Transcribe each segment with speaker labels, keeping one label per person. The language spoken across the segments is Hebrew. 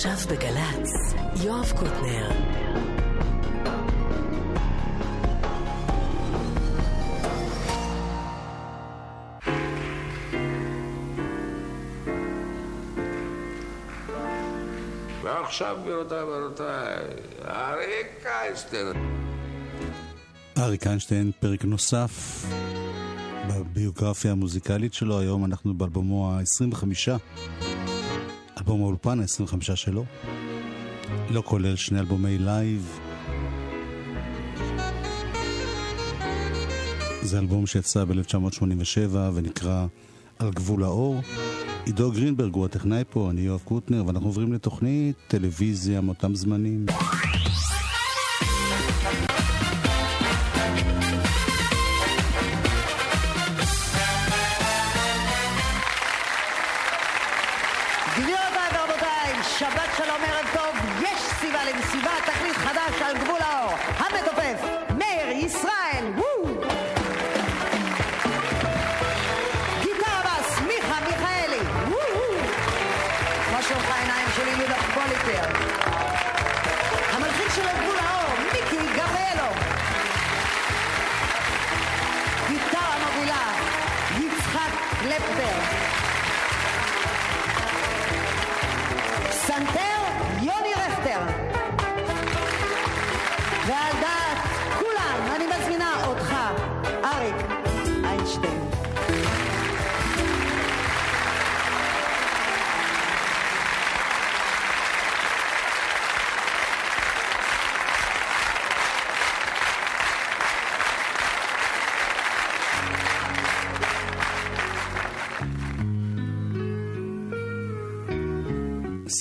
Speaker 1: עכשיו בגל"צ, יואב קוטנר.
Speaker 2: ועכשיו, גבירותיי ורבותיי, אריק איינשטיין.
Speaker 3: אריק איינשטיין, פרק נוסף בביוגרפיה המוזיקלית שלו. היום אנחנו באלבומו ה-25, אלבום האולפן ה-25 שלו. לא כולל שני אלבומי לייב. זה אלבום שיצא ב-1987 ונקרא על גבול האור. עידו גרינברג הוא הטכנאי פה, אני יואב קוטנר, ואנחנו עוברים לתוכנית טלוויזיה מאותם זמנים.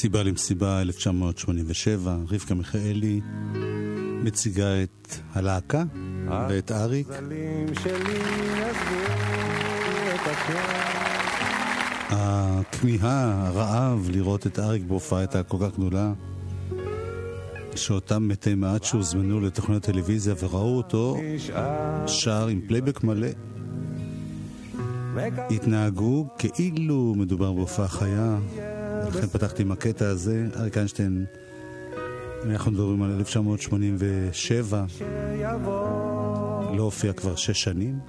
Speaker 4: סיבה למסיבה
Speaker 3: 1987, רבקה מיכאלי מציגה את הלהקה ואת אריק. הכמיהה, הרעב לראות את אריק בהופעה הייתה כל כך גדולה, שאותם מתי מעט שהוזמנו לתוכניות טלוויזיה וראו אותו שר עם פלייבק מלא, התנהגו כאילו מדובר בהופעה חיה, ולכן פתחתי עם הקטע הזה. אריק איינשטיין, אנחנו מדברים על 1987,
Speaker 5: שיבוא
Speaker 3: לא הופיע כבר שש שנים.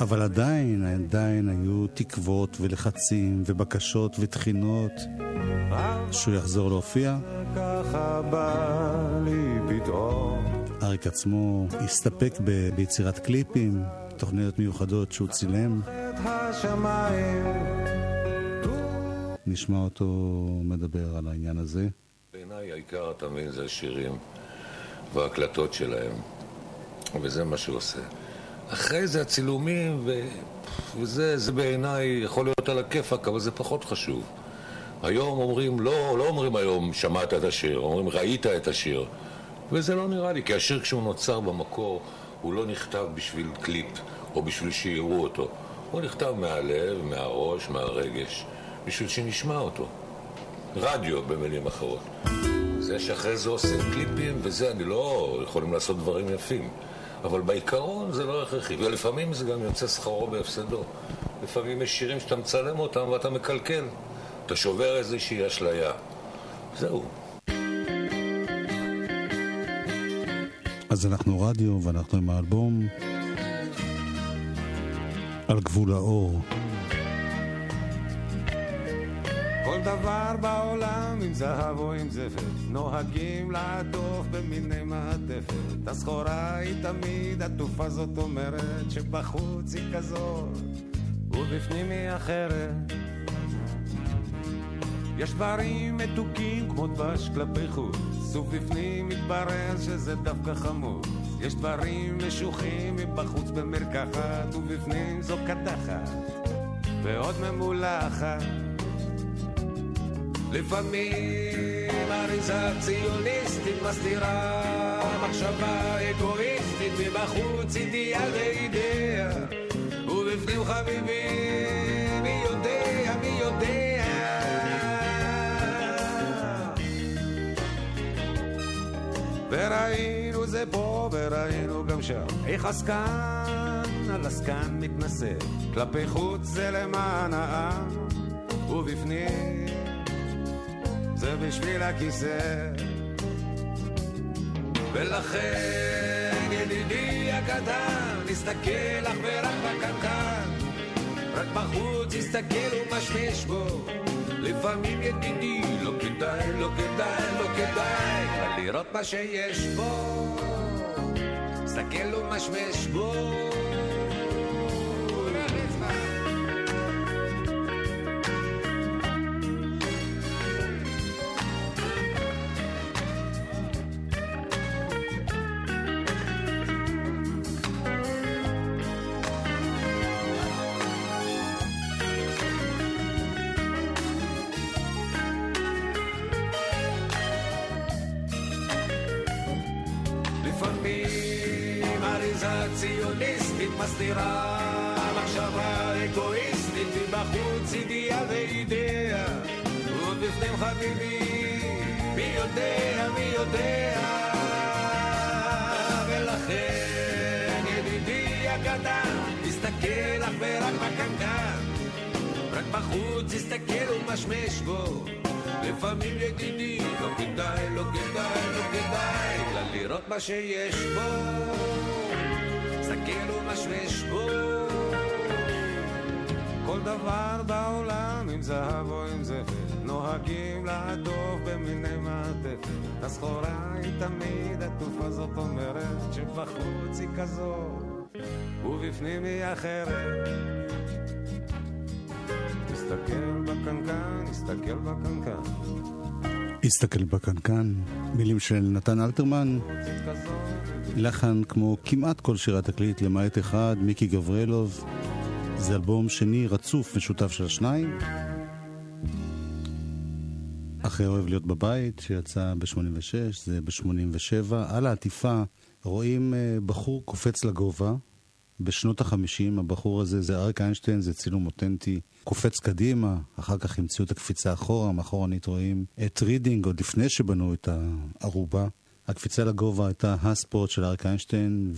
Speaker 3: אבל עדיין, עדיין היו תקוות ולחצים ובקשות ותחינות שהוא יחזור להופיע. אריק עצמו הסתפק ב- ביצירת קליפים, תוכניות מיוחדות שהוא צילם.
Speaker 5: השמיים
Speaker 3: נשמע אותו מדבר על העניין הזה.
Speaker 2: בעיניי העיקר, אתה מבין, זה השירים וההקלטות שלהם, וזה מה שעושה. אחרי זה הצילומים, ו... וזה זה בעיניי יכול להיות על הכיפאק, אבל זה פחות חשוב. היום אומרים, לא, לא אומרים היום שמעת את השיר, אומרים ראית את השיר. וזה לא נראה לי, כי השיר כשהוא נוצר במקור, הוא לא נכתב בשביל קליפ או בשביל שיראו אותו. הוא נכתב מהלב, מהראש, מהרגש, בשביל שנשמע אותו. רדיו במילים אחרות. זה שאחרי זה עושים קליפים וזה, אני לא יכולים לעשות דברים יפים. אבל בעיקרון זה לא הכרחי, ולפעמים זה גם יוצא שכרו בהפסדו. לפעמים יש שירים שאתה מצלם אותם ואתה מקלקל. אתה שובר איזושהי אשליה. זהו.
Speaker 3: אז אנחנו רדיו ואנחנו עם האלבום על גבול האור.
Speaker 5: דבר בעולם עם זהב או עם זפת. נוהגים לעטוף במיני מעטפת. הסחורה היא תמיד עטופה זאת אומרת שבחוץ היא כזאת ובפנים היא אחרת. יש דברים מתוקים כמו דבש כלפי חוץ ובפנים מתברר שזה דווקא חמוץ יש דברים משוחים מבחוץ במרקחת ובפנים זו קדחת ועוד ממולחת לפעמים אריזה ציוניסטית מסתירה מחשבה אגואיסטית מבחוץ אידיאל ואידאה ובפנים חביבי מי יודע מי יודע. וראינו זה פה וראינו גם שם. איך עסקן על עסקן מתנשא כלפי חוץ זה למען העם ובפנים בשביל הכיסא. ולכן ידידי הקטן, נסתכל אך ורק בקנקן, רק בחוץ תסתכל ומשמש בו. לפעמים ידידי, לא כדאי, לא כדאי, לא כדאי, לראות מה שיש בו. מסתכל ומשמש בו. מסתירה מחשבה אגואיסטית מבחוץ ידיעה ואידאה. ובפנים חביבי מי יודע מי יודע? ולכן ידידי הקטן תסתכל אך ורק בקנקן. רק בחוץ תסתכל ומשמש בו. לפעמים ידידי לא כדאי, לא כדאי, לא כדאי אלא לראות מה שיש בו תסתכל ומשמש בו כל דבר בעולם עם זהב או עם זפת נוהגים לעטוף במיני מעטפת. הסחורה היא תמיד עטופה זאת אומרת שבחוץ היא כזו ובפנים היא אחרת. תסתכל בקנקן, תסתכל בקנקן
Speaker 3: הסתכל בקנקן, מילים של נתן אלתרמן, לחן כמו כמעט כל שירי התקליט למעט אחד, מיקי גברלוב. זה אלבום שני רצוף משותף של השניים. אחרי אוהב להיות בבית, שיצא ב-86, זה ב-87. על העטיפה רואים אה, בחור קופץ לגובה. בשנות החמישים, הבחור הזה זה אריק איינשטיין, זה צילום אותנטי. קופץ קדימה, אחר כך המציאו את הקפיצה אחורה, מאחורנית רואים את רידינג, עוד לפני שבנו את הארובה. הקפיצה לגובה הייתה הספורט של אריק איינשטיין,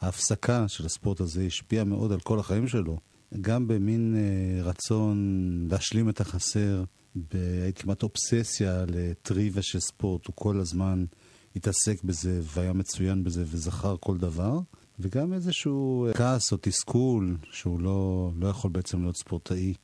Speaker 3: וההפסקה של הספורט הזה השפיעה מאוד על כל החיים שלו. גם במין אה, רצון להשלים את החסר, הייתי כמעט אובססיה לטריוויה של ספורט, הוא כל הזמן התעסק בזה והיה מצוין בזה וזכר כל דבר. וגם איזשהו כעס או תסכול שהוא לא, לא יכול בעצם להיות ספורטאי.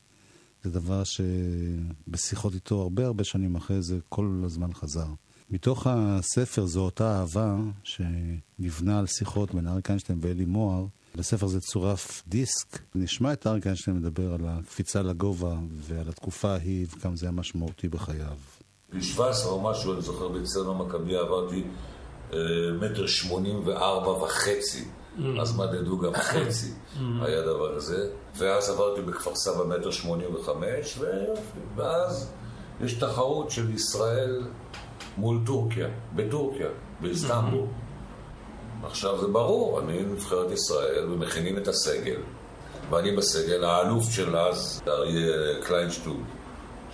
Speaker 3: זה דבר שבשיחות איתו הרבה הרבה שנים אחרי זה כל הזמן חזר. מתוך הספר זו אותה אהבה שנבנה על שיחות בין אריק איינשטיין ואלי מוהר. בספר זה צורף דיסק. נשמע את אריק איינשטיין מדבר על הקפיצה לגובה ועל התקופה ההיא וכמה זה היה משמעותי בחייו.
Speaker 2: בגיל 17 או משהו, אני זוכר בצלם המכבי עברתי אה, מטר שמונים וארבע וחצי. Mm. אז מדדו גם חצי, mm. היה דבר כזה. ואז עברתי בכפר סבא מטר שמונים וחמש, ואז יש תחרות של ישראל מול טורקיה, בטורקיה, באיסטנבול. Mm-hmm. עכשיו זה ברור, אני נבחרת ישראל ומכינים את הסגל, ואני בסגל, האלוף של אז, אריה קליינשטול,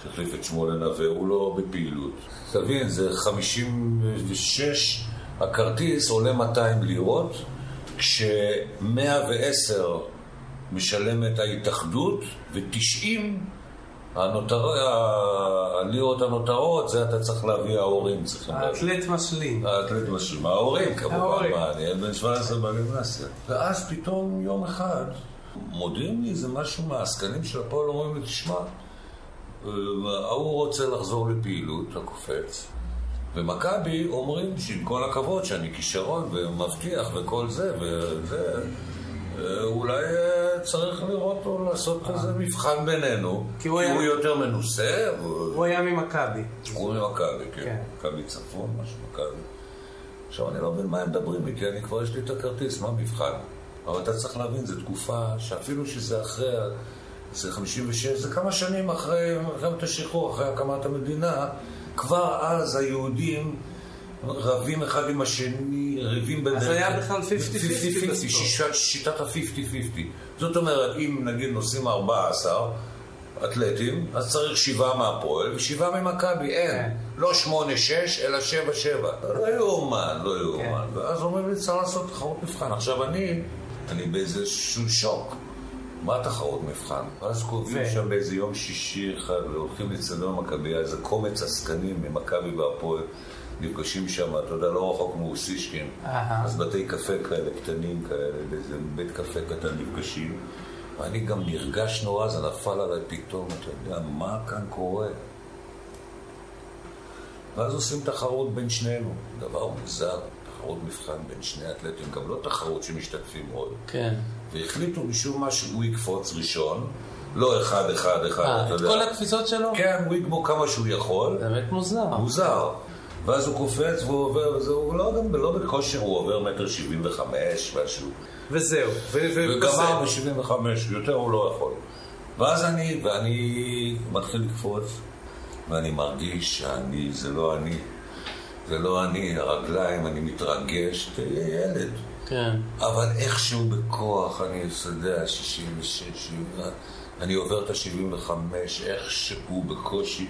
Speaker 2: שהחליף את שמואל נווה, הוא לא בפעילות. תבין, זה 56, הכרטיס עולה 200 לירות, כש-110 משלמת ההתאחדות ו-90 הנותר... הלירות הנותרות, זה אתה צריך להביא, ההורים צריכים
Speaker 6: להביא. האתלט משלים.
Speaker 2: האתלט משלים. ההורים כמובן, מה, אני בן 17 בגימנסיה. ואז פתאום יום אחד מודיעים לי איזה משהו מהעסקנים של הפועל, אומרים לי, תשמע, אה, ההוא רוצה לחזור לפעילות, הקופץ. ומכבי אומרים שעם כל הכבוד שאני כישרון ומבטיח וכל זה, וזה, אה, אולי אה, צריך לראות או לעשות איזה מבחן בינינו, כי הוא, היה... הוא יותר מנוסה.
Speaker 6: הוא היה ממכבי.
Speaker 2: הוא ממכבי, כן. כן. מכבי צפון, משהו מכבי. עכשיו, אני לא מבין מה הם מדברים איתי, אני כבר יש לי את הכרטיס, מה המבחן? אבל אתה צריך להבין, זו תקופה שאפילו שזה אחרי, זה 56, זה כמה שנים אחרי מלחמת השחרור, אחרי הקמת המדינה. כבר אז היהודים רבים אחד עם השני, רבים
Speaker 6: בדרך. אז היה בכלל 50-50
Speaker 2: בספורט. שיטת ה-50-50. זאת אומרת, אם נגיד נוסעים 14 אתלטים, אז צריך שבעה מהפועל ושבעה ממכבי, אין. כן. לא 8-6, אלא 7-7. לא יאומן, לא יאומן. כן. ואז אומרים לי, צריך לעשות תחרות מבחן. עכשיו אני, אני באיזשהו שוק. מה תחרות מבחן? ואז קובעים שם באיזה יום שישי אחד, והולכים לצדון המכבייה, איזה קומץ עסקנים ממכבי והפועל, נפגשים שם, אתה יודע, לא רחוק מאוסישקין. אז בתי קפה כאלה, קטנים כאלה, באיזה בית קפה קטן נפגשים. ואני גם נרגש נורא, זה נפל עליי פתאום, אתה יודע, מה כאן קורה? ואז עושים תחרות בין שנינו, דבר מוזר, תחרות מבחן בין שני אתלטים, גם לא תחרות שמשתתפים עוד.
Speaker 6: כן.
Speaker 2: והחליטו משום מה שהוא יקפוץ ראשון, לא אחד, אחד, אחד,
Speaker 6: אה, את
Speaker 2: יודע.
Speaker 6: כל התפיסות שלו?
Speaker 2: כן, הוא יגמור כמה שהוא יכול,
Speaker 6: באמת מוזר.
Speaker 2: מוזר. ואז הוא קופץ והוא עובר, וזה, הוא לא, גם לא בכושר, הוא עובר מטר שבעים וחמש, משהו.
Speaker 6: וזהו.
Speaker 2: וגמר
Speaker 6: וזה.
Speaker 2: ב-75, יותר הוא לא יכול. ואז אני, ואני מתחיל לקפוץ, ואני מרגיש שאני, זה לא אני. זה לא אני, הרגליים, אני מתרגש, תהיה ילד.
Speaker 6: כן.
Speaker 2: אבל איכשהו בכוח, אני יודע, 66, 70, אני עובר את ה-75, איכשהו בקושי,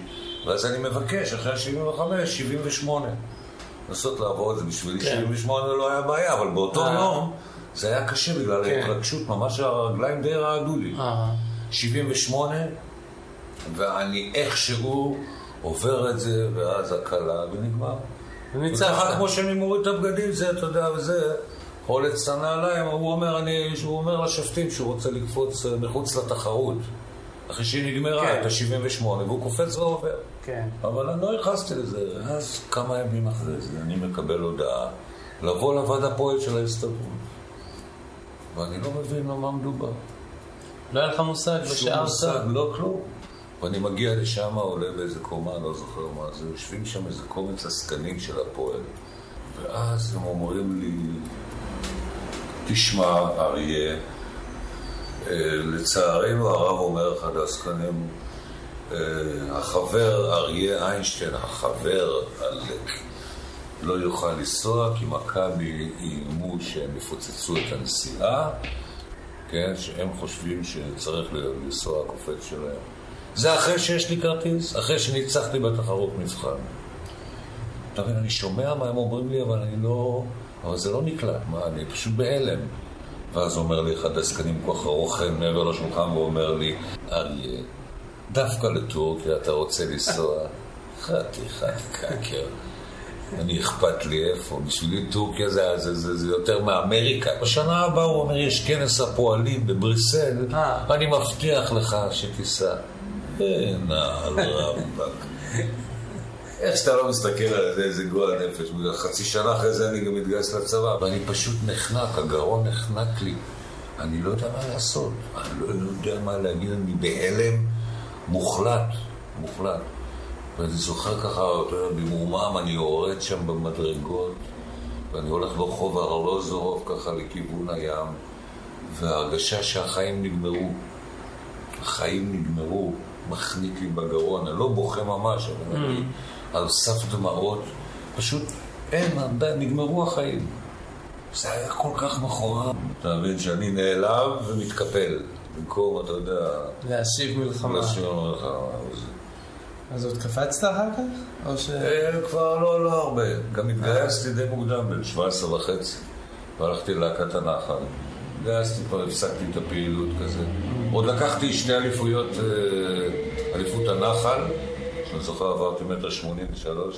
Speaker 2: ואז אני מבקש, אחרי ה-75, 78. לנסות לעבור את זה בשבילי,
Speaker 6: כן.
Speaker 2: 78 לא היה בעיה, אבל באותו
Speaker 6: אה.
Speaker 2: יום זה היה קשה בגלל
Speaker 6: כן.
Speaker 2: ההתרגשות, ממש הרגליים די רעדו לי.
Speaker 6: אה.
Speaker 2: 78, ואני איכשהו עובר את זה, ואז הקלה, ונגמר.
Speaker 6: וניצחת.
Speaker 2: וככה כמו שאני מוריד את הבגדים, זה, אתה יודע, וזה, חולץ את הנעליים, הוא אומר, אני, הוא אומר לשופטים שהוא רוצה לקפוץ אה, מחוץ לתחרות. אחרי שהיא נגמרה,
Speaker 6: כן.
Speaker 2: את ה-78, והוא קופץ ועובר.
Speaker 6: כן.
Speaker 2: אבל אני לא נכנסתי לזה. אז כמה ימים אחרי זה, אני מקבל הודעה לבוא לוועד הפועל של ההסתדרות. ואני לא מבין על מה מדובר.
Speaker 6: לא היה לך מושג
Speaker 2: שום
Speaker 6: בשעה
Speaker 2: מושג,
Speaker 6: אותה?
Speaker 2: לא כלום. ואני מגיע לשם, עולה באיזה קומה, לא זוכר מה זה, יושבים שם איזה קומץ עסקנים של הפועל. ואז הם אומרים לי, תשמע, אריה, אה, לצערנו הרב אומר אחד העסקנים, אה, החבר אריה איינשטיין, החבר עלק, לא יוכל לנסוע כי מכבי איימו שהם יפוצצו את הנסיעה, כן, שהם חושבים שצריך לנסוע הקופץ שלהם. זה אחרי שיש לי כרטיס, אחרי שניצחתי בתחרות מבחן. אתה מבין, אני שומע מה הם אומרים לי, אבל אני לא... אבל זה לא נקלט, מה, אני פשוט בהלם. ואז אומר לי אחד העסקנים כל כך ארוך מעבר לשולחן ואומר לי, אריה, דווקא לטורקיה אתה רוצה לנסוע? חתיכת קקר. אני אכפת לי איפה, בשבילי טורקיה זה, זה, זה, זה יותר מאמריקה. בשנה הבאה הוא אומר, יש כנס הפועלים בבריסל,
Speaker 6: אה.
Speaker 2: אני מבטיח לך שתיסע. אין, על רמב"ק. איך שאתה לא מסתכל על זה, איזה גועל נפש. חצי שנה אחרי זה אני גם מתגייס לצבא, ואני פשוט נחנק, הגרון נחנק לי. אני לא יודע מה לעשות, אני לא יודע מה להגיד, אני בהלם מוחלט, מוחלט. ואני זוכר ככה, אתה במעומם אני יורד שם במדרגות, ואני הולך ברחוב ארלוזורוב ככה לכיוון הים, וההרגשה שהחיים נגמרו. החיים נגמרו, מחניק לי בגרון, אני לא בוכה ממש, אבל אני על סף דמעות, פשוט אין, נגמרו החיים. זה היה כל כך מכוער. אתה מבין שאני נעלב ומתקפל, במקום, אתה יודע,
Speaker 6: להשיב מלחמה.
Speaker 2: לשיר מלחמה.
Speaker 6: אז עוד קפצת אחר כך? או ש...
Speaker 2: אה, כבר לא, לא הרבה. גם התגייסתי די מוקדם, בן 17 וחצי. והלכתי ללהקת הנחל. התגייסתי, כבר הפסקתי את הפעילות כזה. עוד לקחתי שתי אליפויות, אה, אליפות הנחל, שאני זוכר עברתי מטר שמונים ושלוש.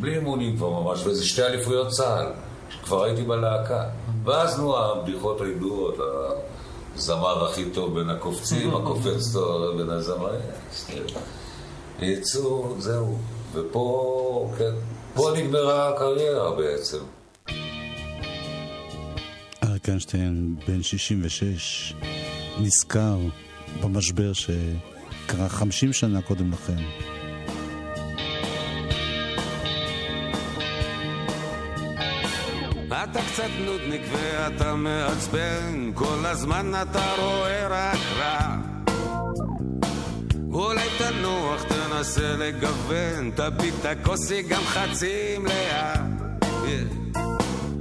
Speaker 2: בלי אימונים כבר ממש, וזה שתי אליפויות צה"ל, שכבר הייתי בלהקה. ואז נו, הבדיחות הידועות, הזמר הכי טוב בין הקופצים, הקופץ טוב בין הזמרים. יצאו, זהו. ופה, כן, פה נגמרה הקריירה בעצם.
Speaker 3: אריק איינשטיין, בן 66, נזכר במשבר שקרה 50 שנה קודם לכן.
Speaker 5: אתה קצת נודניק ואתה מעצבן, כל הזמן אתה רואה רק רע. אולי תנוח, תנסה לגוון, תביט את הכוסי גם חצי מלאה.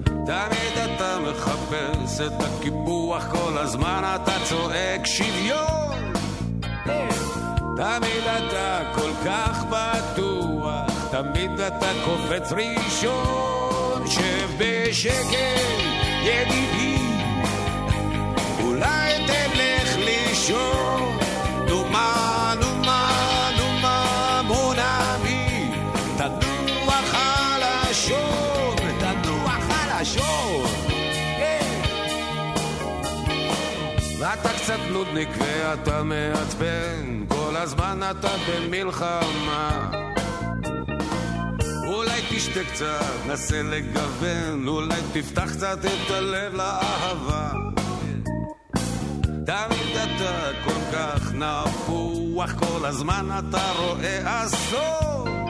Speaker 5: תמיד אתה מחפש את הקיפוח, כל הזמן אתה צועק שוויון. תמיד אתה כל כך בטוח, תמיד אתה קופץ ראשון, שב בשקט, ידידי, אולי תלך לישון, נו מה, נו מה, נו מה, בוא תנוח על השור, תנוח על השור. ואתה קצת נודניק ואתה מעצבן הזמן אתה במלחמה. אולי תשתה קצת, נסה לגוון, אולי תפתח קצת את הלב לאהבה. תמיד אתה כל כך נפוח, כל הזמן אתה רואה אסון.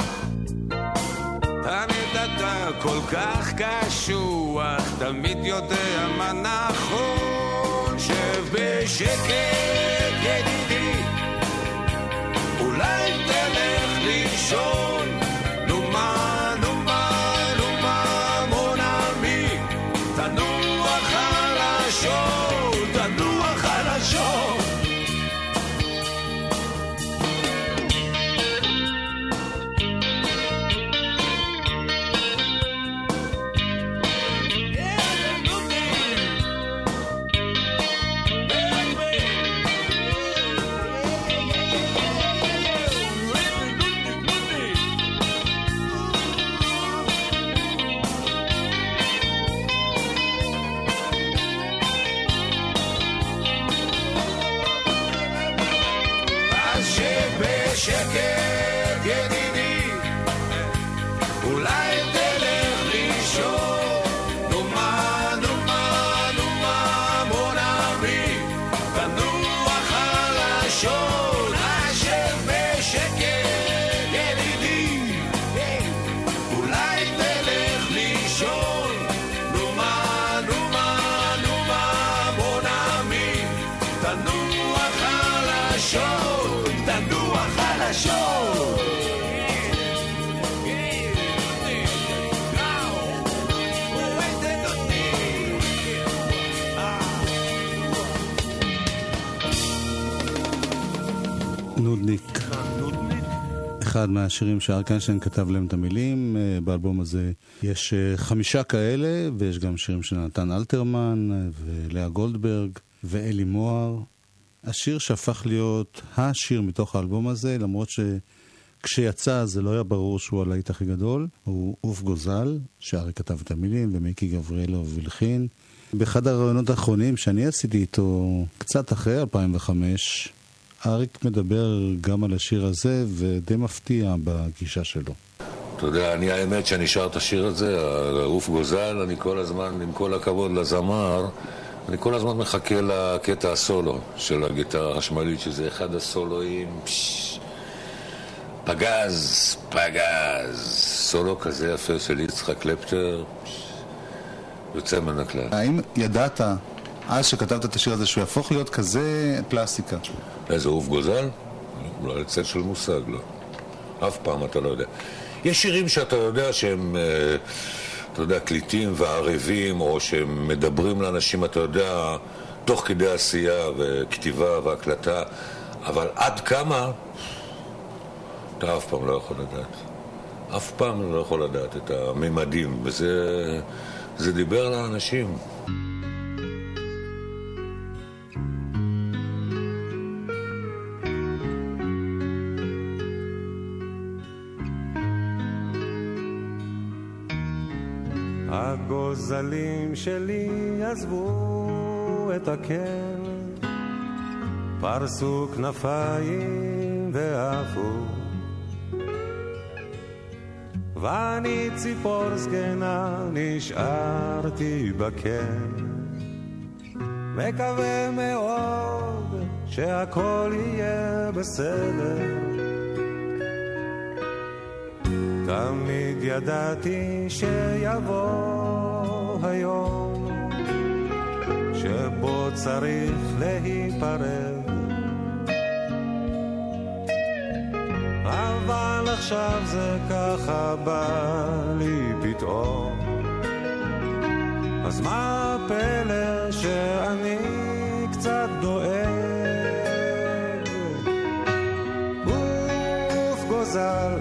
Speaker 5: תמיד אתה כל כך קשוח, תמיד יודע מה נכון. שב בשקט ידידי, אולי תלך לישון. נו שבשקט ידידי,
Speaker 3: אחד מהשירים שאריק איינשטיין כתב להם את המילים. אה, באלבום הזה יש אה, חמישה כאלה, ויש גם שירים של נתן אלתרמן, אה, ולאה גולדברג, ואלי מוהר. השיר שהפך להיות השיר מתוך האלבום הזה, למרות שכשיצא זה לא היה ברור שהוא הלהיט הכי גדול, הוא עוף גוזל, שאריק כתב את המילים, ומיקי גבריאלוב הלחין. באחד הראיונות האחרונים שאני עשיתי איתו, קצת אחרי 2005, אריק מדבר גם על השיר הזה, ודי מפתיע בגישה שלו.
Speaker 2: אתה יודע, אני האמת שאני שר את השיר הזה, עוף גוזל, אני כל הזמן, עם כל הכבוד לזמר, אני כל הזמן מחכה לקטע הסולו של הגיטרה החשמלית, שזה אחד הסולואים, פש, פגז, פגז, סולו כזה יפה של יצחק קלפטר, יוצא מן הכלל.
Speaker 3: האם ידעת, אז שכתבת את השיר הזה, שהוא יהפוך להיות כזה קלאסיקה?
Speaker 2: איזה עוף גוזל? לא, צל של מושג, לא. אף פעם אתה לא יודע. יש שירים שאתה יודע שהם, אה, אתה יודע, קליטים וערבים, או שהם מדברים לאנשים, אתה יודע, תוך כדי עשייה וכתיבה והקלטה, אבל עד כמה, אתה אף פעם לא יכול לדעת. אף פעם לא יכול לדעת את הממדים, וזה זה דיבר לאנשים.
Speaker 5: הגוזלים שלי עזבו את הקן, פרסו כנפיים ועפו. ואני ציפור זקנה נשארתי בקן, מקווה מאוד שהכל יהיה בסדר. תמיד ידעתי שיבוא שבו צריך להיפרד. אבל עכשיו זה ככה בא לי פתאום. אז מה הפלא שאני קצת דואג? עוף גוזל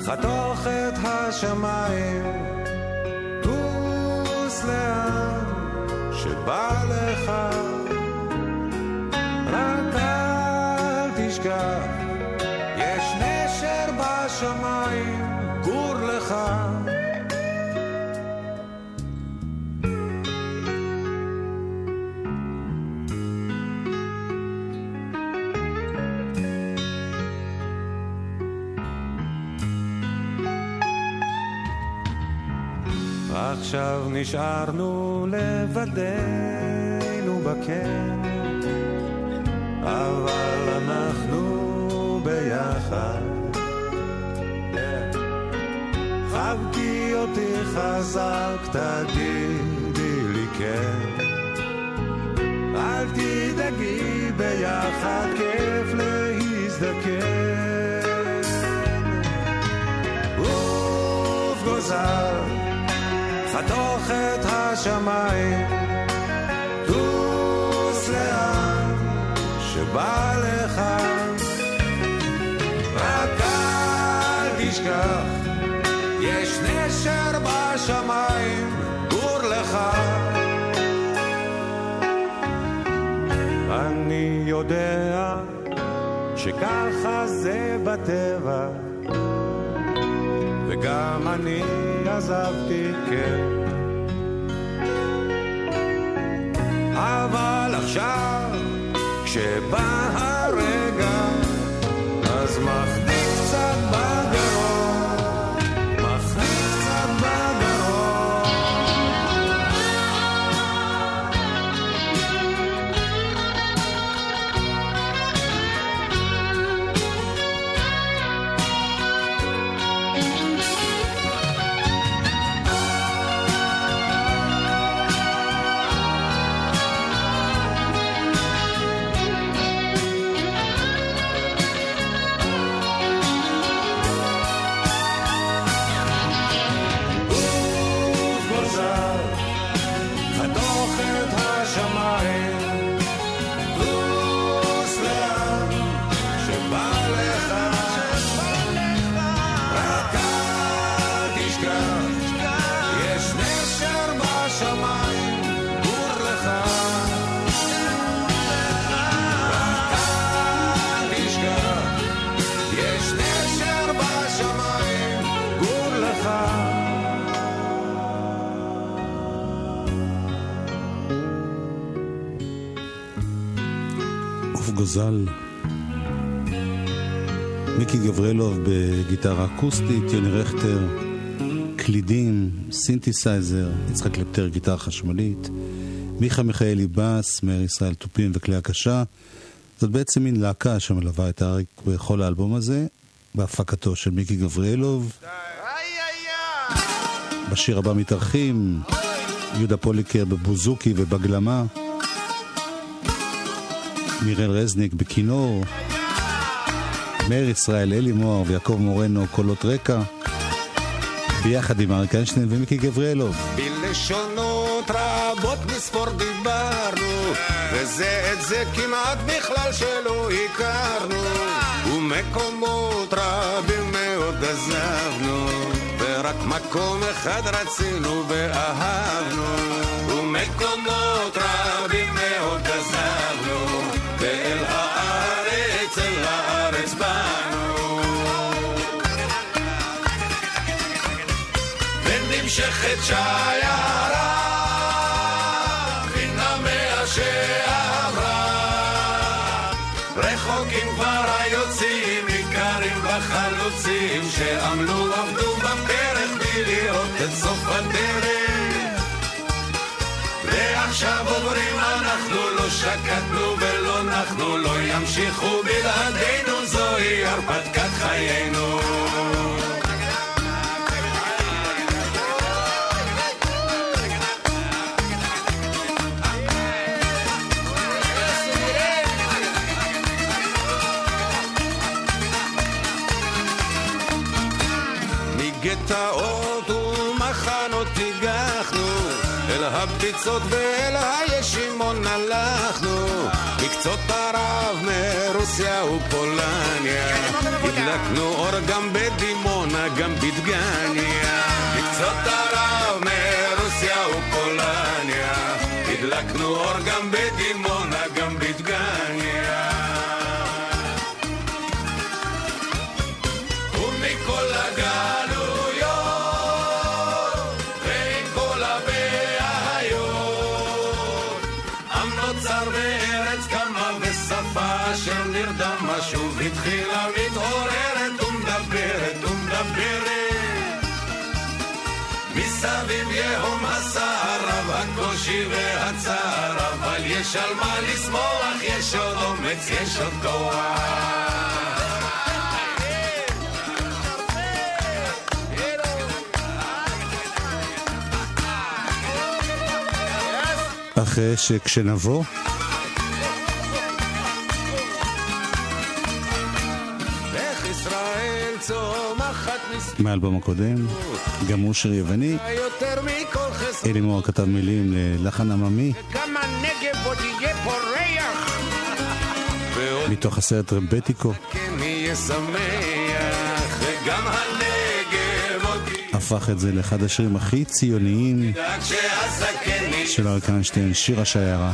Speaker 5: חתוך את השמיים, טוס לאן שבא לך, רק אל תשכח, עכשיו נשארנו לבדנו בקן, אבל אנחנו ביחד. חבקי אותי חזק, תגידי לי כן. אל תדאגי, ביחד כיף להזדקן. עוף גוזר, חתוך את השמיים, טוס לאן שבא לך. רק אל תשכח, יש נשר בשמיים, גור לך. אני יודע שככה זה בטבע, וגם אני עזבתי, כן. אבל עכשיו, כשבא הרגע, אז מחדיק
Speaker 3: גוזל. מיקי גברלוב בגיטרה אקוסטית, יוני רכטר, קלידים, סינתסייזר, יצחק קלפטר גיטרה חשמלית, מיכה מיכאלי בס, מאיר ישראל תופים וכלי הקשה. זאת בעצם מין להקה שמלווה את האריק בכל האלבום הזה, בהפקתו של מיקי גבריאלוב. בשיר הבא מתארחים יהודה פוליקר בבוזוקי ובבגלמה, מירל רזניק בכינור, מאיר ישראל, אלי מוהר ויעקב מורנו קולות רקע, ביחד עם אריק איינשטיין ומיקי גבריאלוב.
Speaker 5: בלשונות רבות מספור דיברנו, וזה את זה כמעט בכלל שלא הכרנו, ומקומות רבים מאוד עזבנו, ורק מקום אחד רצינו ואהבנו, ומקומות ונמשכת שיירה מן המאה שעברה. רחוקים כבר היוצאים ניכרים בחלוצים שעמלו עבדו בפרק בלי לראות את סוף הדרך. ועכשיו אומרים אנחנו לא שקטנו ולא נחנו לא ימשיכו בלעדינו זוהי הרפתקת חיינו מגטאות ומחנות הגחנו, אל הביצות ואל הישימון הלכנו, מקצות ערב מרוסיה ופולניה, הדלקנו אור גם בדימונה, גם בדגניה. מקצות ערב מרוסיה ופולניה, הדלקנו אור גם בדימונה, יש על מה לשמוח, יש עוד אומץ, יש עוד כוח.
Speaker 3: אחרי שכשנבוא, מהאלבום הקודם, גם הוא שיר יווני. אלי כתב מילים ללחן עממי, מתוך הסרט
Speaker 5: עוד
Speaker 3: הפך את זה לאחד השירים הכי ציוניים של אריק איינשטיין, שיר השיירה.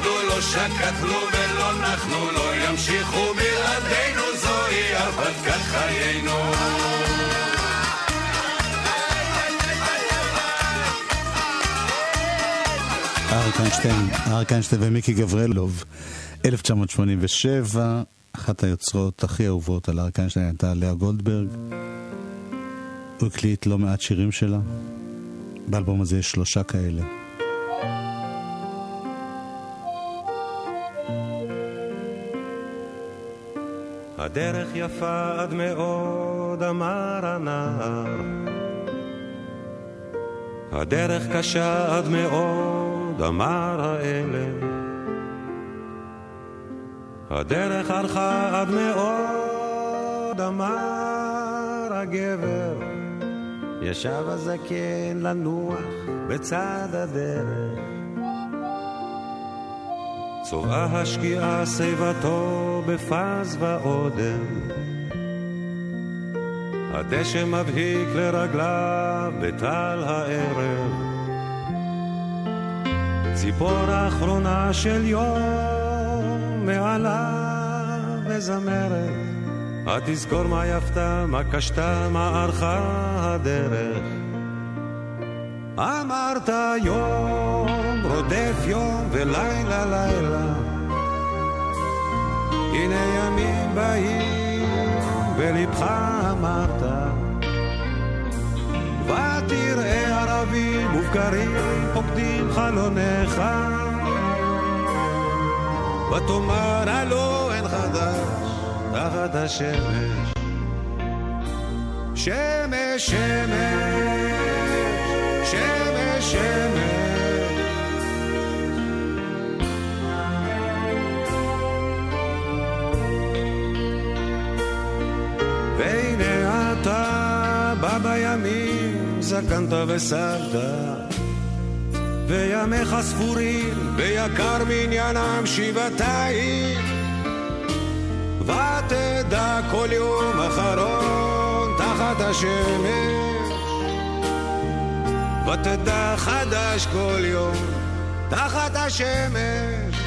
Speaker 5: אנחנו לא שקטנו ולא נחנו, לא ימשיכו בלעדינו, זוהי הרפתקת חיינו.
Speaker 3: אריק איינשטיין, אריק איינשטיין ומיקי גברלוב, 1987, אחת היוצרות הכי אהובות על אריק איינשטיין הייתה לאה גולדברג. הוא הקליט לא מעט שירים שלה. באלבום הזה יש שלושה כאלה.
Speaker 5: הדרך יפה עד מאוד, אמר הנער. הדרך קשה עד מאוד, אמר האלם. הדרך הלכה עד מאוד, אמר הגבר. ישב הזקן לנוח בצד הדרך. צובעה השקיעה שיבתו בפז ואודם. הדשא מבהיק לרגליו בטל הערב. ציפור האחרונה של יום מעליו מזמרת. התזכור מה יפתה, מה קשתה, מה ערכה הדרך. אמרת יום רודף יום ולילה לילה. הנה ימים באים בלבך אמרת ותראה ערבים מופקרים פוקדים חלונך. ותאמר הלא אין חדש תחת השמש. שמש שמש שמש, שמש. זקנת וסבת, וימיך ספורים, ויקר מניינם שבעתיים. ותדע כל יום אחרון תחת השמש ותדע חדש כל יום תחת השמש.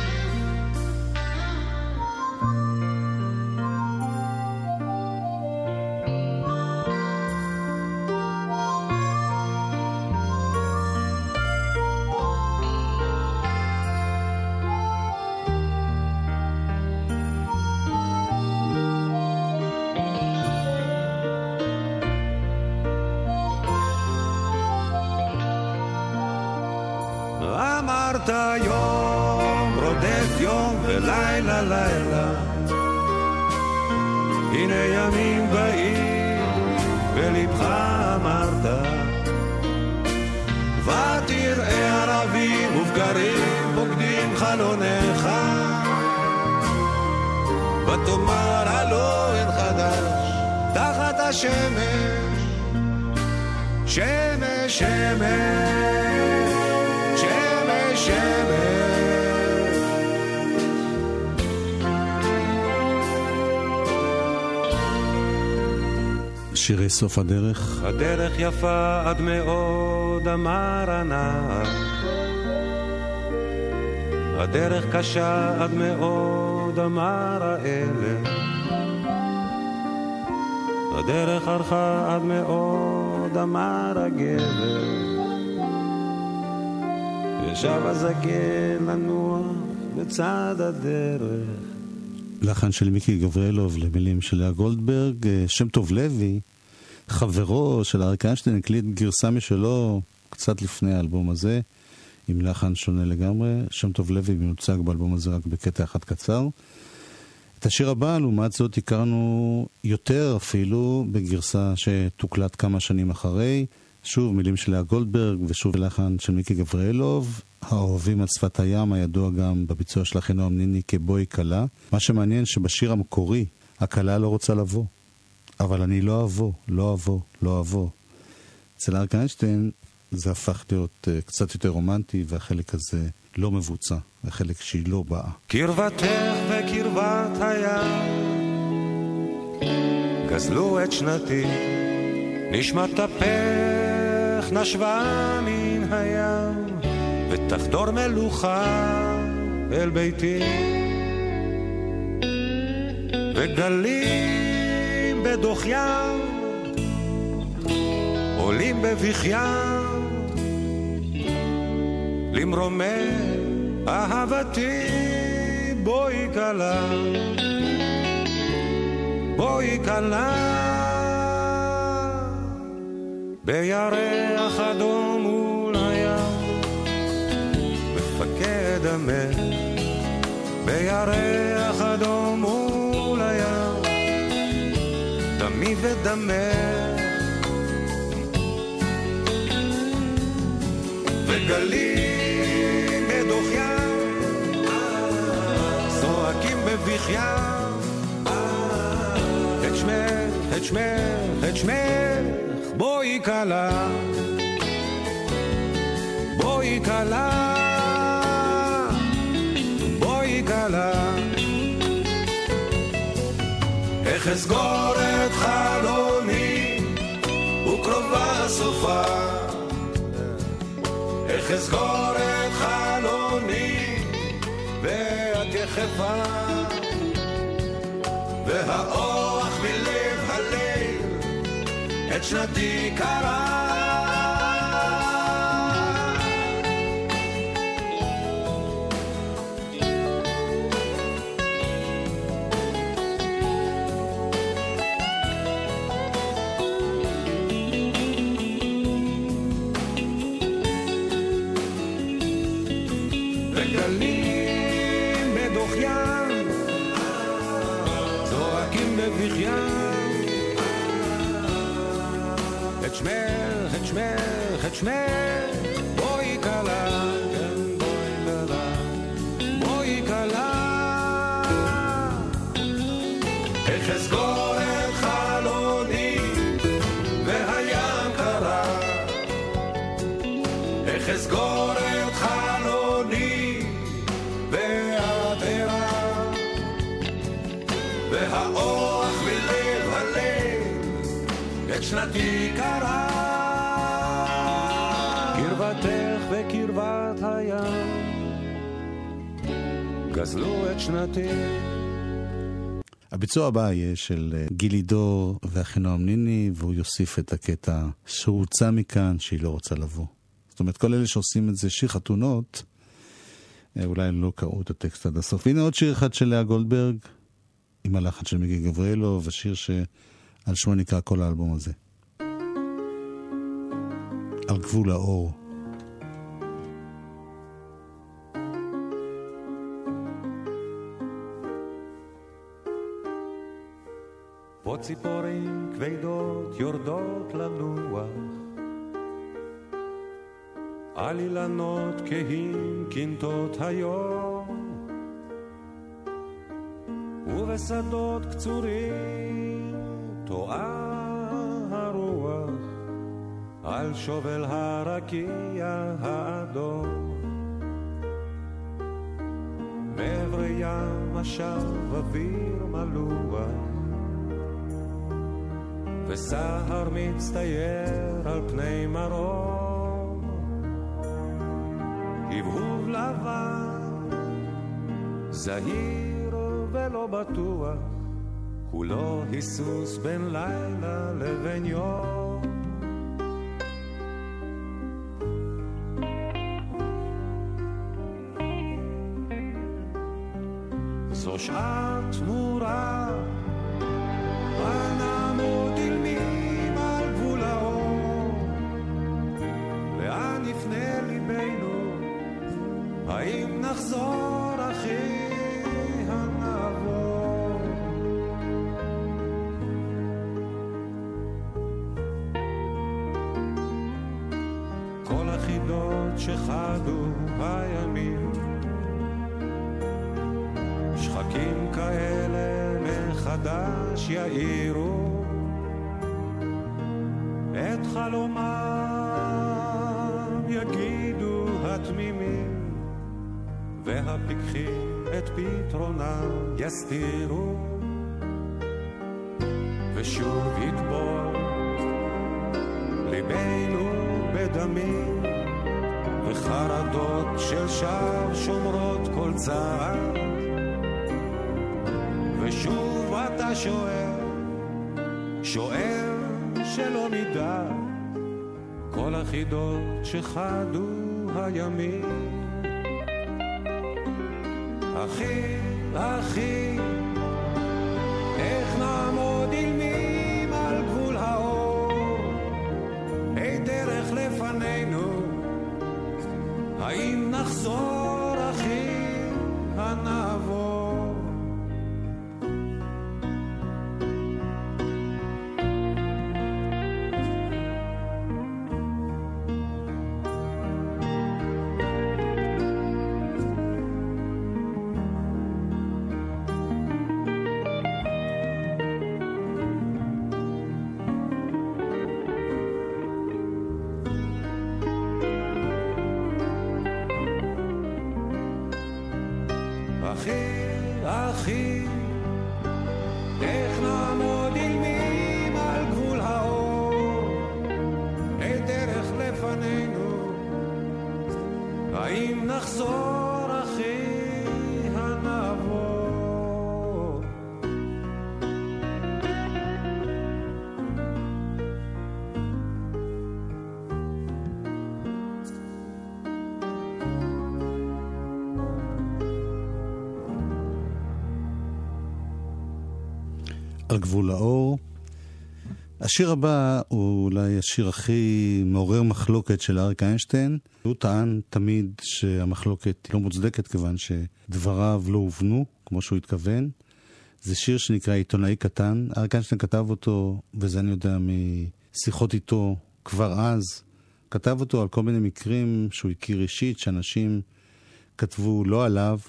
Speaker 3: סוף הדרך.
Speaker 5: הדרך יפה עד מאוד, אמר הנער. הדרך קשה עד מאוד, אמר האלה. הדרך ארכה עד מאוד, אמר הגבר. ישב הזקן לנוח בצד הדרך.
Speaker 3: לחן של מיקי גבריאלוב למילים של לאה גולדברג, אה, שם טוב לוי, חברו של אריק איינשטיין, הקליט גרסה משלו קצת לפני האלבום הזה, עם לחן שונה לגמרי. שם טוב לוי מיוצג באלבום הזה רק בקטע אחד קצר. את השיר הבא, לעומת זאת, הכרנו יותר אפילו בגרסה שתוקלט כמה שנים אחרי. שוב מילים של לאה גולדברג ושוב לחן של מיקי גבריאלוב. האוהבים על שפת הים, הידוע גם בביצוע של אחינועם ניני כבואי כלה. מה שמעניין שבשיר המקורי, הכלה לא רוצה לבוא. אבל אני לא אבוא, לא אבוא, לא אבוא. אצל אריק איינשטיין זה הפך להיות uh, קצת יותר רומנטי, והחלק הזה לא מבוצע, החלק שהיא לא באה.
Speaker 5: קרבתך וקרבת הים גזלו את שנתי, נשמת אפך נשבה מן הים, ותחדור מלוכה אל ביתי. וגלים בדוח ים עולים בבכיים למרומי אהבתי בואי כלה בואי כלה. בירח אדום מול הים מפקד המלך בירח ודמך וגלים בדוח ים זועקים בבכיים את שמך, את שמך, את שמך בואי כלה. בואי כלה. בואי כלה. איך אסגור את חלוני וקרובה סופה איך אסגור את חלוני ואת יחפה? והאוח מלב הלב את שנתי קרה גזלו את שנתי
Speaker 3: הביצוע הבא יהיה של אה, גילי דור ואחינועם ניני, והוא יוסיף את הקטע שהוצא מכאן, שהיא לא רוצה לבוא. זאת אומרת, כל אלה שעושים את זה שיר חתונות, אה, אולי לא קראו את הטקסט עד הסוף. הנה עוד שיר אחד של לאה גולדברג, עם הלחץ של מיגי גבריאלוב, השיר שעל שמו נקרא כל האלבום הזה. על גבול האור.
Speaker 5: ציפורים כבדות יורדות לנוח. על אילנות כהים קינטות היום. ובשדות קצורים טועה הרוח. על שובל הרקיע האדום. מעברי ים עכשיו אוויר מלוח וסהר מצטייר על פני מרום. הבהוב לבן, זהיר ולא בטוח, כולו היסוס בין לילה לבין יום. זו שעת והפיקחים את פתרונם יסתירו ושוב יטבול ליבנו בדמים וחרדות של שווא שומרות כל צער ושוב אתה שואל, שואל שלא נדע כל החידות שחדו הימים. אחי, אחי, איך נעמוד על גבול האור.
Speaker 3: השיר הבא הוא אולי השיר הכי מעורר מחלוקת של אריק איינשטיין. הוא טען תמיד שהמחלוקת לא מוצדקת כיוון שדבריו לא הובנו כמו שהוא התכוון. זה שיר שנקרא עיתונאי קטן. אריק איינשטיין כתב אותו, וזה אני יודע משיחות איתו כבר אז, כתב אותו על כל מיני מקרים שהוא הכיר אישית, שאנשים כתבו לא עליו,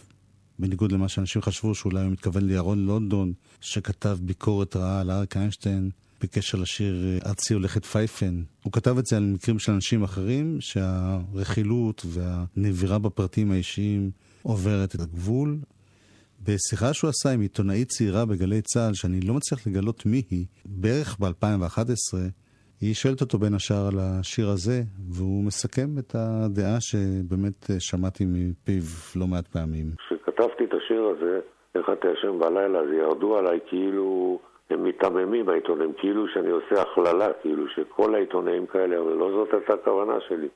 Speaker 3: בניגוד למה שאנשים חשבו שאולי הוא מתכוון לירון לונדון, שכתב ביקורת רעה על אריק איינשטיין בקשר לשיר אה, ארצי הולכת פייפן. הוא כתב את זה על מקרים של אנשים אחרים, שהרכילות והנבירה בפרטים האישיים עוברת את הגבול. בשיחה שהוא עשה עם עיתונאית צעירה בגלי צה"ל, שאני לא מצליח לגלות מי היא, בערך ב-2011, היא שואלת אותו בין השאר על השיר הזה, והוא מסכם את הדעה שבאמת אה, שמעתי מפיו לא מעט פעמים.
Speaker 7: כשכתבתי את השיר הזה, איך אתה ישן בלילה, אז ירדו עליי כאילו הם מיתממים העיתונאים, כאילו שאני עושה הכללה, כאילו שכל העיתונאים כאלה, אבל לא זאת הייתה הכוונה שלי.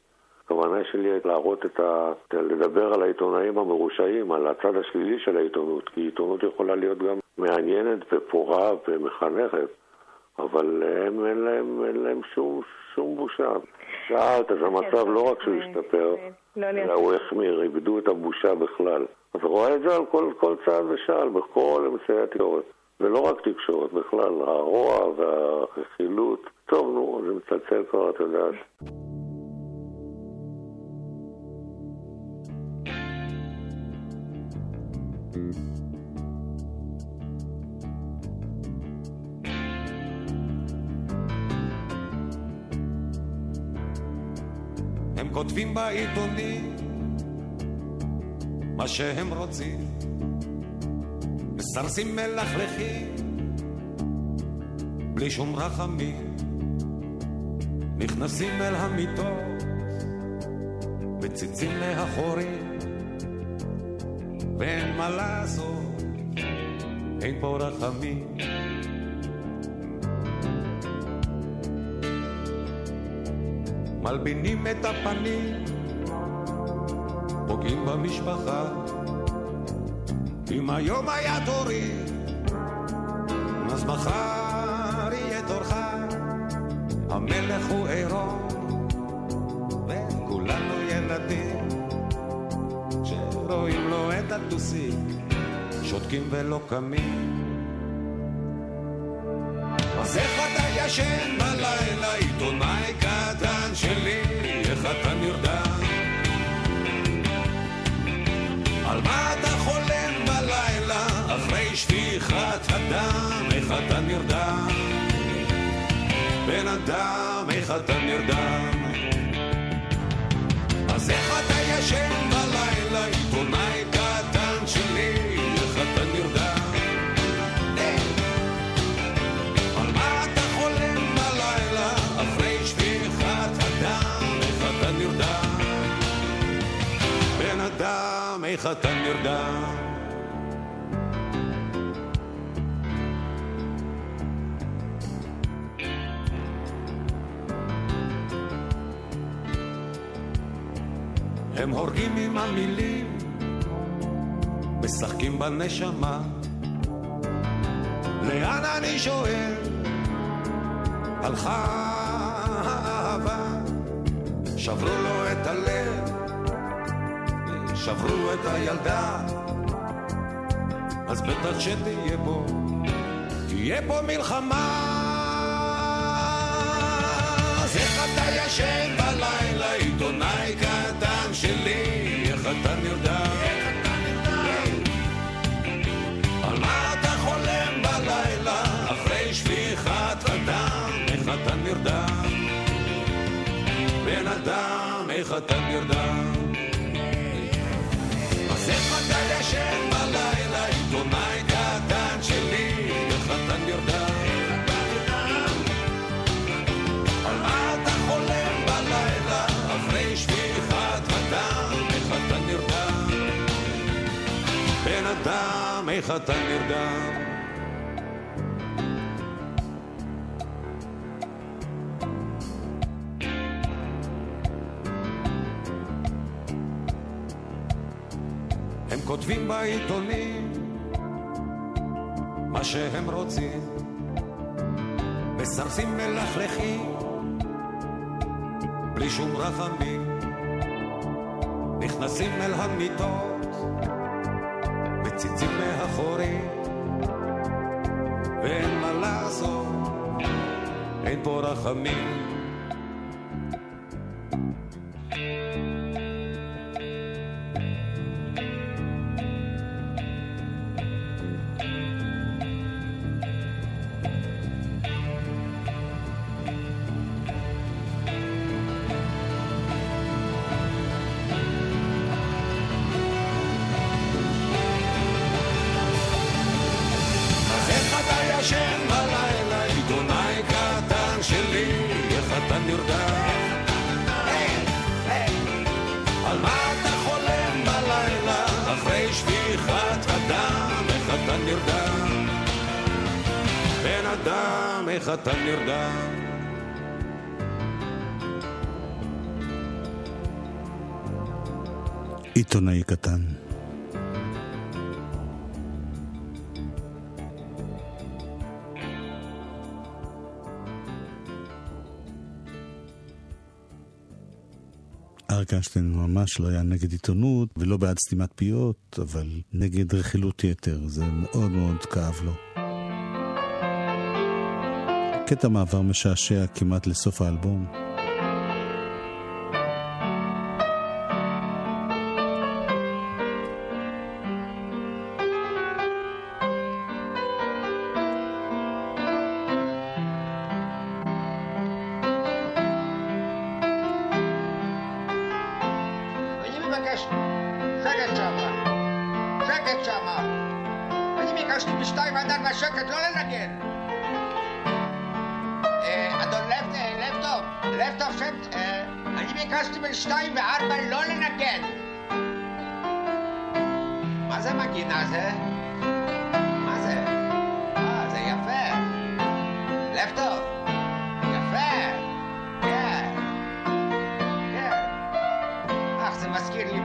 Speaker 7: הכוונה שלי הייתה להראות את ה... לדבר על העיתונאים המרושעים, על הצד השלילי של העיתונות, כי עיתונות יכולה להיות גם מעניינת ופורה ומחנכת, אבל הם אין להם, אין להם שום, שום בושה. שאלת, אז המצב לא רק שהוא השתפר, אלא הוא החמיר, איבדו את הבושה בכלל. אז רואה את זה על כל, כל צעד ושעל, בכל אמצעי התקשורת. ולא רק תקשורת, בכלל, הרוע והרכילות. טוב, נו, זה מצלצל כבר, את יודעת.
Speaker 5: הם כותבים בעיתונים מה שהם רוצים, מסרסים מלכלכים בלי שום רחמים, נכנסים אל המיטות, מציצים לאחורים, ואין מה לעשות, אין פה רחמים. מלבינים את הפנים, פוגעים במשפחה. אם היום היה תורי, אז מחר יהיה תורך. המלך הוא עירום, וכולנו ילדים, שרואים לו את הטוסים, שותקים ולא קמים. אז איך אתה ישן אדם, איך אתה נרדם? אז איך אתה ישן בלילה, עיתונאי קטן שלי, איך אתה נרדם? על מה אתה חולם בלילה, אחרי שפיכת הדם, איך אתה נרדם? בן אדם, איך אתה נרדם? המילים, משחקים בנשמה. לאן אני שואל? הלכה האהבה, שברו לו את הלב, שברו את הילדה, אז בטח שתהיה פה, תהיה פה מלחמה. אז איך אתה ישן בלילה, אתה נרדם? אז איך אתה ישן בלילה, עיתונאי קטן שלי, אתה נרדם? על מה אתה חולם בלילה, אחרי שפיכת הדם, איך אתה נרדם? בן אדם, איך אתה נרדם? כותבים בעיתונים מה שהם רוצים, מסרסים מלכלכים בלי שום רחמים, נכנסים אל המיטות, מציצים מאחורים, ואין מה לעשות, אין פה רחמים. איך אתה נרדם?
Speaker 3: עיתונאי קטן. אריק איינשטיין ממש לא היה נגד עיתונות ולא בעד סתימת פיות, אבל נגד רכילות יתר, זה מאוד מאוד כאב לו. קטע מעבר משעשע כמעט לסוף האלבום.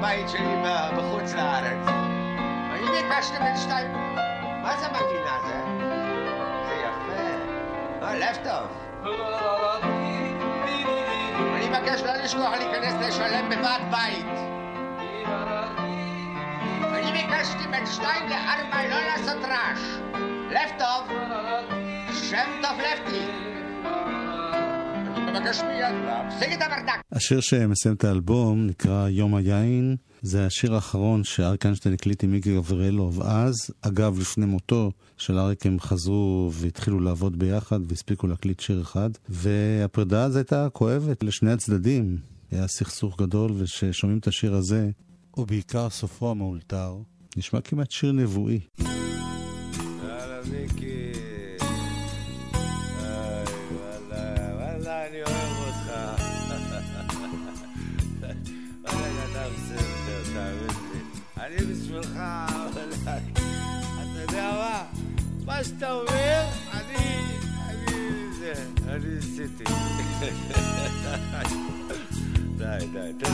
Speaker 8: מזכיר לי בית שלי בחוץ לארץ. אני ביקשתי בין שתיים... מה זה מגינה זה? זה יפה. אה, לפטופ. אני מבקש לא לשכוח להיכנס לשלם בוועד בית. אני ביקשתי בין שתיים לארבע לא לעשות רעש. לב טוב, שם טוב לפטי. אני מבקש מיד להפסיק את הברדק.
Speaker 3: השיר שמסיים את האלבום נקרא יום היין. זה השיר האחרון שאריק איינשטיין הקליט עם מיקי גבריאלוב אז. אגב, לפני מותו של אריק הם חזרו והתחילו לעבוד ביחד והספיקו להקליט שיר אחד. והפרידה הזו הייתה כואבת לשני הצדדים. היה סכסוך גדול, וכששומעים את השיר הזה, ובעיקר סופו המאולתר, נשמע כמעט שיר נבואי.
Speaker 9: יאללה מיקי. מה שאתה אומר, אני... אני... זה... אני עשיתי. די, די, תן תן.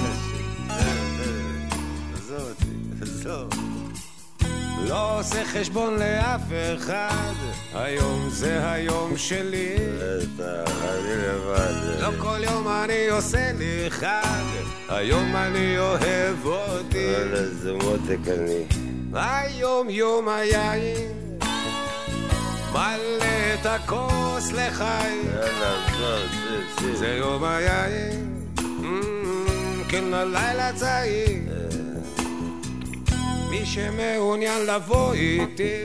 Speaker 9: עזוב אותי, עזוב. לא עושה חשבון לאף אחד, היום זה היום שלי. בטח, אני לבד. לא כל יום אני עושה לי חג, היום אני אוהב אותי. וואלה, זה מותק אני. היום יום היין, מלא את הכוס לחיים. טוב, זה יום היין, Mm, כן הלילה צעיר. מי שמעוניין לבוא איתי,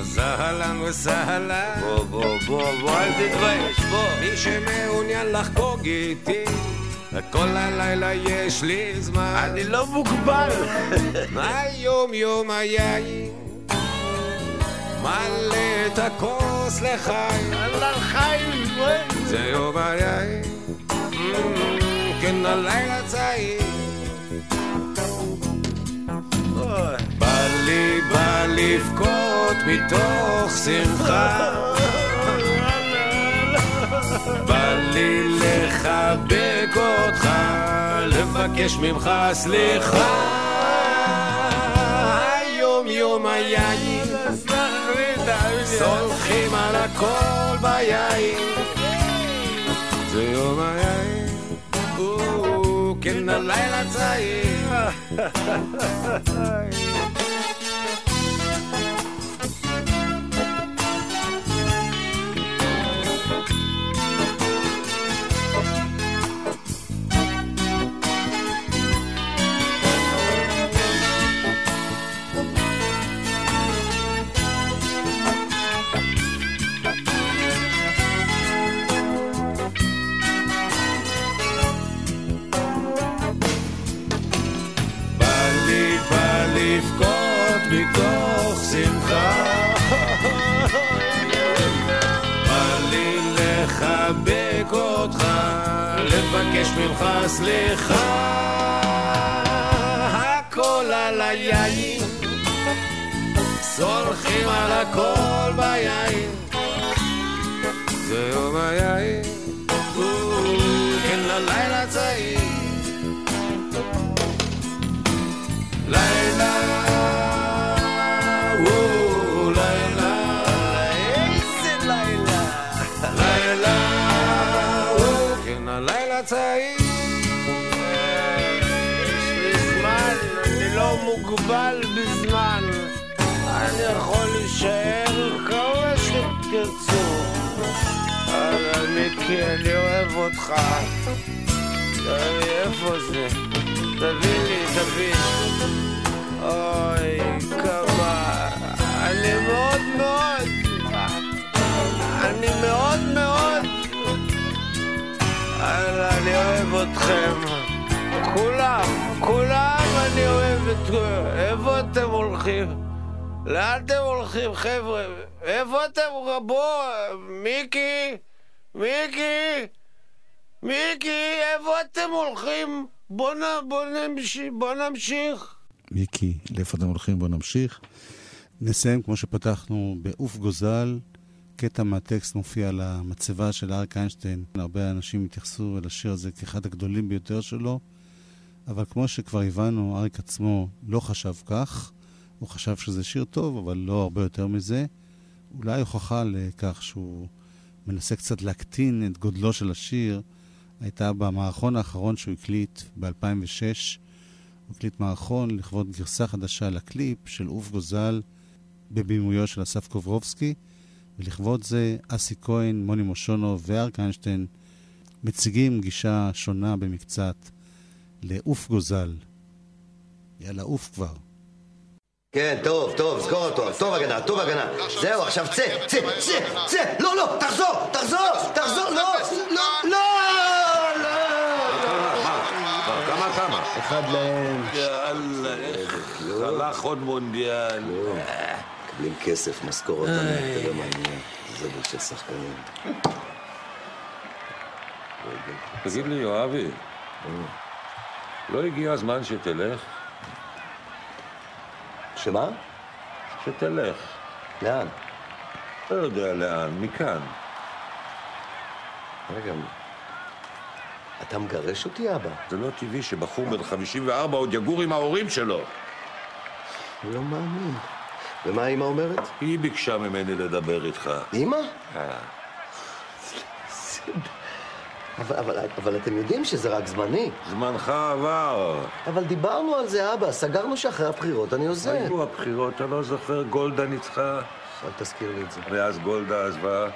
Speaker 9: אז אהלן וסהלן. בוא, בוא, בוא, בוא, אל תתבייש, בוא. מי שמעוניין לחגוג איתי, כל הלילה יש לי זמן. אני לא מוגבל. היום יום היין, מלא את הכוס לחיים. אהלן חיים, זה יום היין, Mm, כן הלילה צעיר. בא לי, בא לבכות מתוך שמחה. בא לי לחבק אותך, לבקש ממך סליחה. היום יום היין, סולחים על הכל ביין. זה יום היין, כן הלילה צעיר. ממך סליחה. הכל על היין, סולחים על הכל ביין. מוגבל בזמן, אני יכול להישאר כמה שתרצו. אבל מיקי, אני אוהב אותך. איפה זה? תביא לי, תביא. אוי, כמה... אני מאוד מאוד... אני מאוד מאוד... אני אוהב אתכם. כולם, כולם אני אוהב את... איפה אתם הולכים? לאן אתם הולכים, חבר'ה? איפה אתם? בוא, מיקי, מיקי,
Speaker 5: מיקי, איפה אתם הולכים? בוא, נ, בוא, נמשיך, בוא נמשיך.
Speaker 3: מיקי, לאיפה אתם הולכים? בואו נמשיך. נסיים כמו שפתחנו בעוף גוזל. קטע מהטקסט מופיע על המצבה של אריק איינשטיין. הרבה אנשים התייחסו אל השיר הזה כאחד הגדולים ביותר שלו, אבל כמו שכבר הבנו, אריק עצמו לא חשב כך. הוא חשב שזה שיר טוב, אבל לא הרבה יותר מזה. אולי הוכחה לכך שהוא מנסה קצת להקטין את גודלו של השיר, הייתה במערכון האחרון שהוא הקליט ב-2006. הוא הקליט מערכון לכבוד גרסה חדשה לקליפ של עוף גוזל בבימויו של אסף קוברובסקי, ולכבוד זה אסי כהן, מוני מושונו וארק איינשטיין מציגים גישה שונה במקצת לעוף גוזל. יאללה, עוף כבר.
Speaker 10: כן, טוב, טוב, סגור אותו, טוב הגנה, טוב הגנה. זהו, עכשיו צא, צא, צא, צא, לא, לא, תחזור, תחזור, תחזור, לא, לא, לא, לא.
Speaker 2: כמה כמה?
Speaker 10: אחד להם.
Speaker 2: יאללה, איך הלך עוד מונדיאל.
Speaker 10: מקבלים כסף, משכורות, אתה יודע מה העניין. זבל של שחקנים.
Speaker 2: תגיד לי, יואבי, לא הגיע הזמן שתלך?
Speaker 10: שמה?
Speaker 2: שתלך.
Speaker 10: לאן?
Speaker 2: לא יודע לאן, מכאן.
Speaker 10: רגע, אתה מגרש אותי, אבא?
Speaker 2: זה לא טבעי שבחור בן 54 עוד יגור עם ההורים שלו.
Speaker 10: לא מאמין. ומה אמא אומרת?
Speaker 2: היא ביקשה ממני לדבר איתך.
Speaker 10: אמא?
Speaker 2: אה,
Speaker 10: אבל, אבל, אבל אתם יודעים שזה רק זמני.
Speaker 2: זמנך עבר.
Speaker 10: אבל דיברנו על זה, אבא. סגרנו שאחרי הבחירות אני עוזב.
Speaker 2: היו הבחירות, אתה לא זוכר? גולדה ניצחה.
Speaker 10: אל תזכיר לי את זה.
Speaker 2: ואז גולדה עזבה,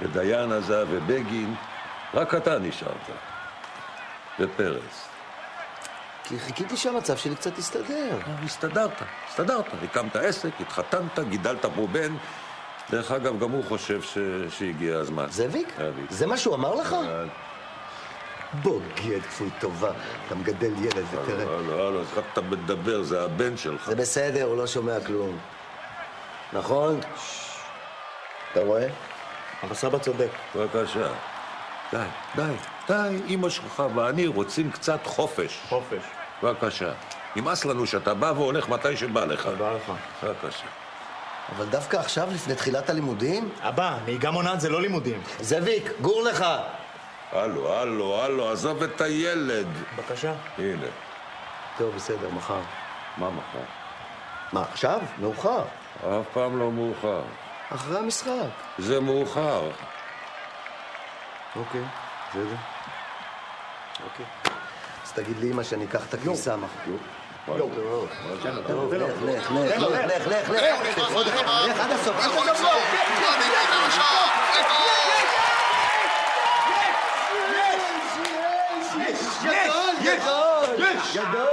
Speaker 2: ודיין עזב, ובגין. רק אתה נשארת. ופרס.
Speaker 10: כי חיכיתי שהמצב שלי קצת יסתדר.
Speaker 2: הסתדרת, הסתדרת. הקמת עסק, התחתנת, גידלת פה בן. דרך אגב, גם הוא חושב ש... שהגיע הזמן.
Speaker 10: זאביק? זה מה שהוא אמר לך? בוגד כפוי טובה. אתה מגדל ילד ותראה.
Speaker 2: לא, לא, לא, איך אתה מדבר, זה הבן שלך.
Speaker 10: זה בסדר, הוא לא שומע כלום. נכון? אתה רואה? אבל סבא צודק.
Speaker 2: בבקשה. די, די, די, אמא שלך ואני רוצים קצת חופש.
Speaker 11: חופש.
Speaker 2: בבקשה. נמאס לנו שאתה בא והולך מתי שבא לך.
Speaker 11: תודה לך.
Speaker 2: בבקשה.
Speaker 10: אבל דווקא עכשיו, לפני תחילת הלימודים?
Speaker 11: אבא, נהיגה מונעת זה לא לימודים.
Speaker 10: זאביק, גור לך!
Speaker 2: הלו, הלו, הלו, עזוב את הילד.
Speaker 11: בבקשה.
Speaker 2: הנה,
Speaker 10: טוב, בסדר, מחר.
Speaker 2: מה מחר?
Speaker 10: מה, עכשיו? מאוחר.
Speaker 2: אף פעם לא מאוחר.
Speaker 10: אחרי המשחק.
Speaker 2: זה מאוחר.
Speaker 10: אוקיי, בסדר. אוקיי. אז תגיד לאמא שאני אקח את הכביסה מחר. לא, לך, לך, לך, לך, לך, לך, לך עד הסוף, אל תדברו.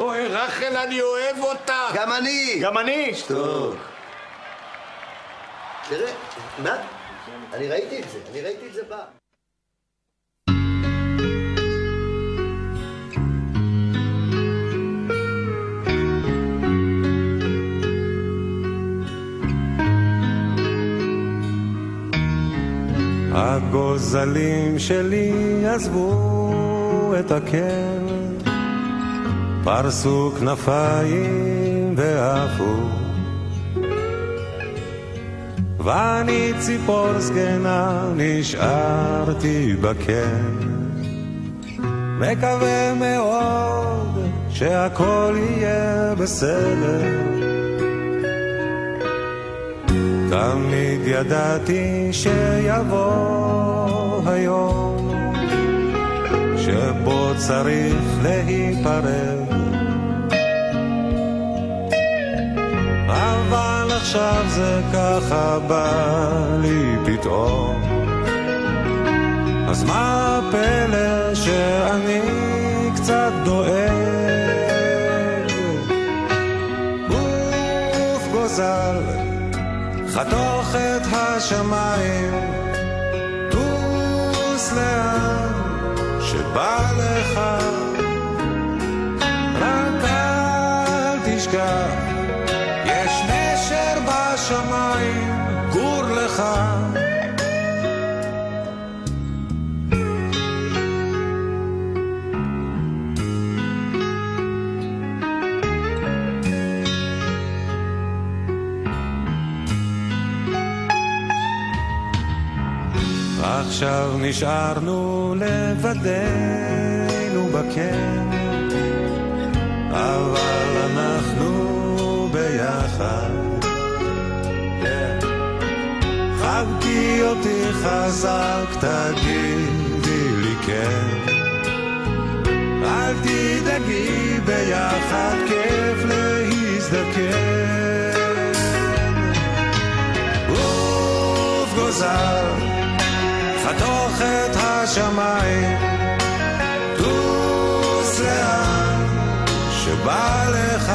Speaker 5: אוי, רחל, אני אוהב אותך.
Speaker 10: גם אני.
Speaker 11: גם אני!
Speaker 10: טוב. תראה, מה? אני ראיתי את זה, אני ראיתי את זה בא.
Speaker 5: הגוזלים שלי עזבו את הקן, פרסו כנפיים ועפו. ואני ציפור זקנה נשארתי בקן, מקווה מאוד שהכל יהיה בסדר. תמיד ידעתי שיבוא היום שבו צריך להיפרד. אבל עכשיו זה ככה בא לי פתאום. אז מה הפלא שאני קצת דואג? גוף גוזל חתוך את השמיים, טוס לאן שבא לך, רק אל תשכח, עכשיו נשארנו לבדנו בקן, אבל אנחנו ביחד. חבקי אותי חזק, תגידי לי כן. אל תדאגי ביחד, כיף להזדקן. עוף גוזר, חתוך את השמיים, טוס לאן שבא לך.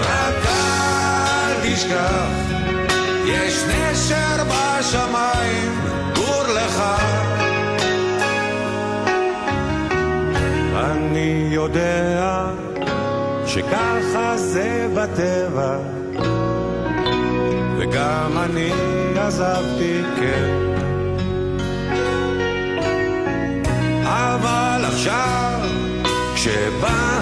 Speaker 5: רק אל תשכח, יש נשר בשמיים, גור לך. אני יודע שככה זה בטבע, וגם אני עזבתי, כן. אבל עכשיו, כשבא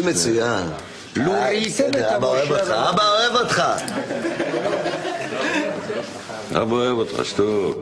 Speaker 2: לא.
Speaker 10: יוסי מצוין.
Speaker 8: לו
Speaker 10: אה,
Speaker 8: ראיתם את
Speaker 10: אבא אוהב אותך. אבא אוהב אותך.
Speaker 2: אבא אוהב אותך, שטוב.